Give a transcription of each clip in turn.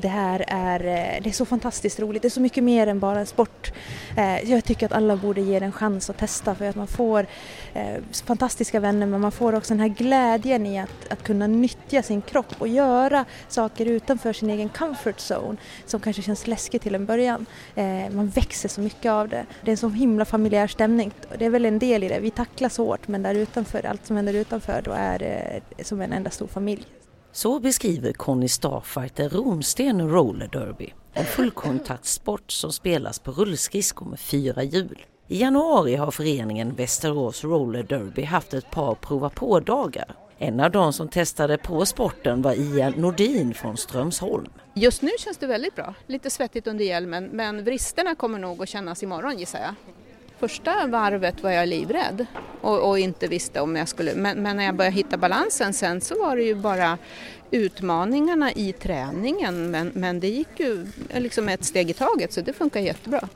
det här är, eh, det är så fantastiskt roligt. Det är så mycket mer än bara en sport. Eh, jag tycker att alla borde ge det en chans att testa för att man får eh, fantastiska vänner men man får också den här glädjen i att, att kunna nyttja sin kropp och göra saker utanför sin egen comfort zone som kanske känns läskigt till en början. Man växer så mycket av det. Det är en så himla familjär stämning. Det är väl en del i det. Vi tacklas hårt men där utanför, allt som händer utanför då är det som en enda stor familj. Så beskriver Conny Starfighter Ronsten roller derby, en fullkontaktsport som spelas på rullskridskor med fyra hjul. I januari har föreningen Västerås Roller Derby haft ett par prova på-dagar. En av de som testade på sporten var Ian Nordin från Strömsholm. Just nu känns det väldigt bra. Lite svettigt under hjälmen men vristerna kommer nog att kännas imorgon gissar jag. Första varvet var jag livrädd och, och inte visste om jag skulle, men, men, när jag började hitta balansen sen så var det ju bara utmaningarna i träningen men, men det gick ju liksom ett steg i taget så det funkar jättebra.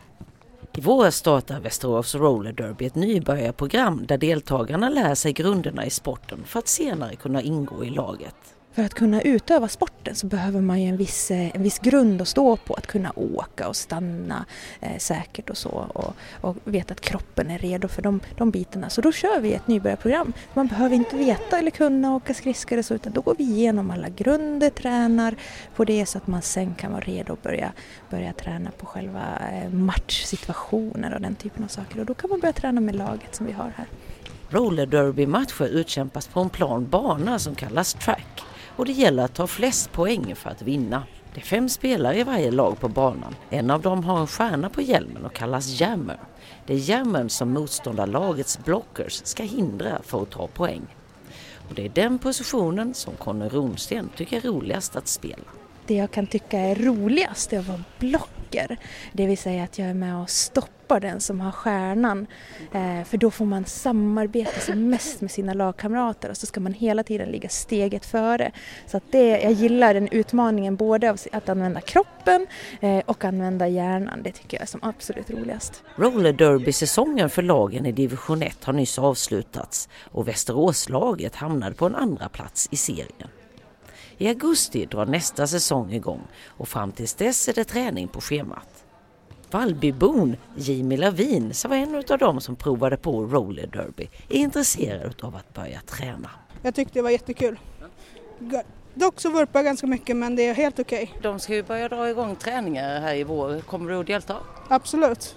I våras startar Västerås Roller Derby ett nybörjarprogram där deltagarna lär sig grunderna i sporten för att senare kunna ingå i laget. För att kunna utöva sporten så behöver man ju en viss, eh, en viss grund att stå på, att kunna åka och stanna eh, säkert och så och, och veta att kroppen är redo för de, de bitarna. Så då kör vi ett nybörjarprogram. Man behöver inte veta eller kunna åka skridskor och så utan då går vi igenom alla grunder, tränar på det så att man sen kan vara redo att börja, börja träna på själva eh, matchsituationer och den typen av saker och då kan man börja träna med laget som vi har här. Roller derby-matcher utkämpas på en plan bana som kallas track och det gäller att ta flest poäng för att vinna. Det är fem spelare i varje lag på banan. En av dem har en stjärna på hjälmen och kallas jammer. Det är jammern som motståndarlagets blockers ska hindra för att ta poäng. Och det är den positionen som Conny Ronsten tycker är roligast att spela. Det jag kan tycka är roligast är att vara blocker. Det vill säga att jag är med och stoppar stoppar den som har stjärnan. Eh, för då får man samarbeta som mest med sina lagkamrater och så ska man hela tiden ligga steget före. Så att det, jag gillar den utmaningen både av att använda kroppen eh, och använda hjärnan. Det tycker jag är som absolut roligast. Roller Derby-säsongen för lagen i division 1 har nyss avslutats och Västeråslaget hamnade på en andra plats i serien. I augusti drar nästa säsong igång och fram tills dess är det träning på schemat. Vallbybon Jimmy Lavin, som var en av dem som provade på roller derby, är intresserad av att börja träna. Jag tyckte det var jättekul. Dock så vurpar jag ganska mycket men det är helt okej. Okay. De ska ju börja dra igång träningar här i vår. Kommer du att delta? Absolut.